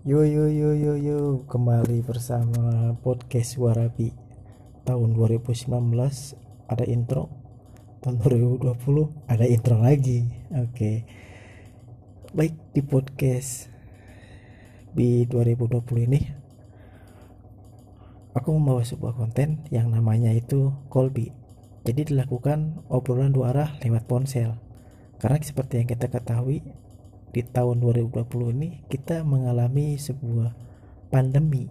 Yo yo yo yo yo. Kembali bersama podcast Warabi tahun 2019 ada intro. Tahun 2020 ada intro lagi. Oke. Baik di podcast di 2020 ini aku membawa sebuah konten yang namanya itu Colby jadi dilakukan obrolan dua arah lewat ponsel. Karena seperti yang kita ketahui di tahun 2020 ini kita mengalami sebuah pandemi.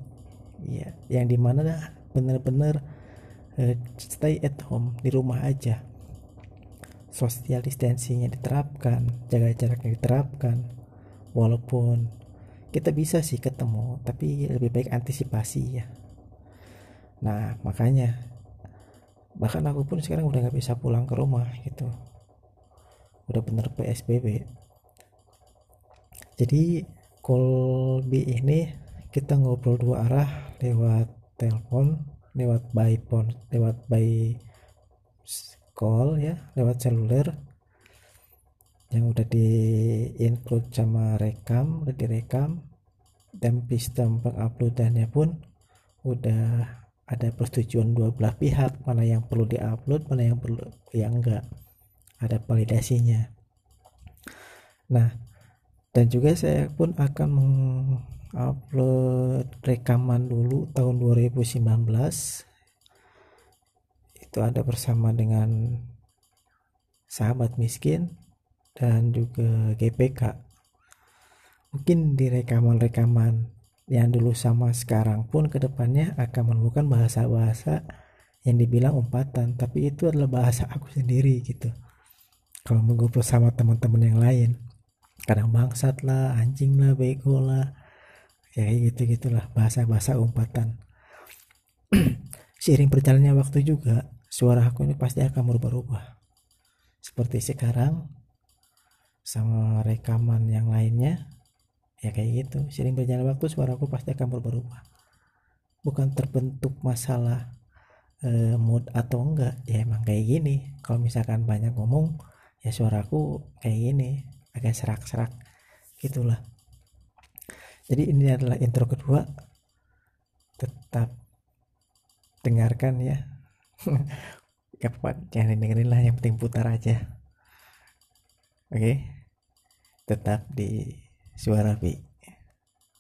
Ya yang di mana benar-benar uh, stay at home di rumah aja. Social distancingnya diterapkan jaga jaraknya diterapkan. Walaupun kita bisa sih ketemu tapi lebih baik antisipasi ya. Nah makanya bahkan aku pun sekarang udah nggak bisa pulang ke rumah gitu. Udah bener PSBB jadi call B ini kita ngobrol dua arah lewat telepon lewat by phone lewat by call ya lewat seluler. Yang udah di include sama rekam udah direkam dan sistem penguploadannya pun udah ada persetujuan dua belah pihak mana yang perlu diupload mana yang perlu yang enggak. Ada validasinya. Nah dan juga saya pun akan mengupload rekaman dulu tahun 2019 itu ada bersama dengan sahabat miskin dan juga GPK mungkin di rekaman-rekaman yang dulu sama sekarang pun ke depannya akan menemukan bahasa-bahasa yang dibilang umpatan. Tapi itu adalah bahasa aku sendiri gitu. Kalau mengobrol sama teman-teman yang lain kadang bangsat lah anjing lah bego lah. Ya gitu gitulah bahasa-bahasa umpatan. Seiring berjalannya waktu juga suara aku ini pasti akan berubah-ubah. Seperti sekarang sama rekaman yang lainnya ya kayak gitu. Sering berjalan waktu suara aku pasti akan berubah-ubah. Bukan terbentuk masalah e, mood atau enggak ya emang kayak gini. Kalau misalkan banyak ngomong ya suaraku kayak gini agak serak-serak. Gitulah. Jadi ini adalah intro kedua. Tetap dengarkan ya. Kapan jangan dengerin lah yang penting putar aja. Oke? Tetap di suara B